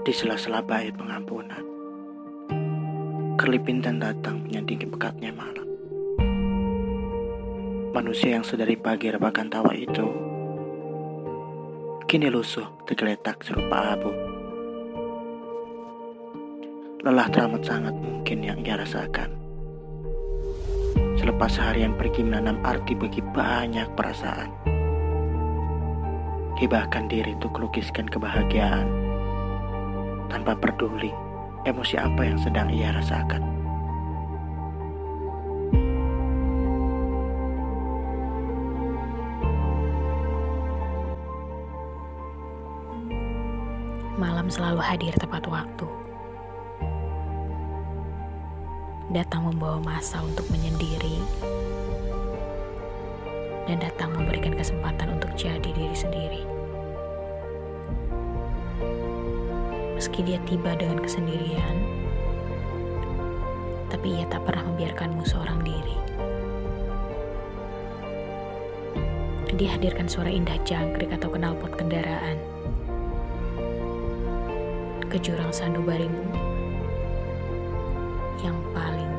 Di sela-sela bait pengampunan, kerlipintan datang menyandingi pekatnya malam. Manusia yang sedari pagi rebakan tawa itu, kini lusuh tergeletak serupa abu. Lelah teramat sangat mungkin yang ia rasakan. Selepas seharian pergi menanam arti bagi banyak perasaan. Hibahkan diri untuk lukiskan kebahagiaan tanpa peduli emosi apa yang sedang ia rasakan. Malam selalu hadir tepat waktu. Datang membawa masa untuk menyendiri dan datang memberikan kesempatan Meski dia tiba dengan kesendirian, tapi ia tak pernah membiarkanmu seorang diri. Dia hadirkan suara indah jangkrik atau knalpot kendaraan. Ke jurang sandubarimu yang paling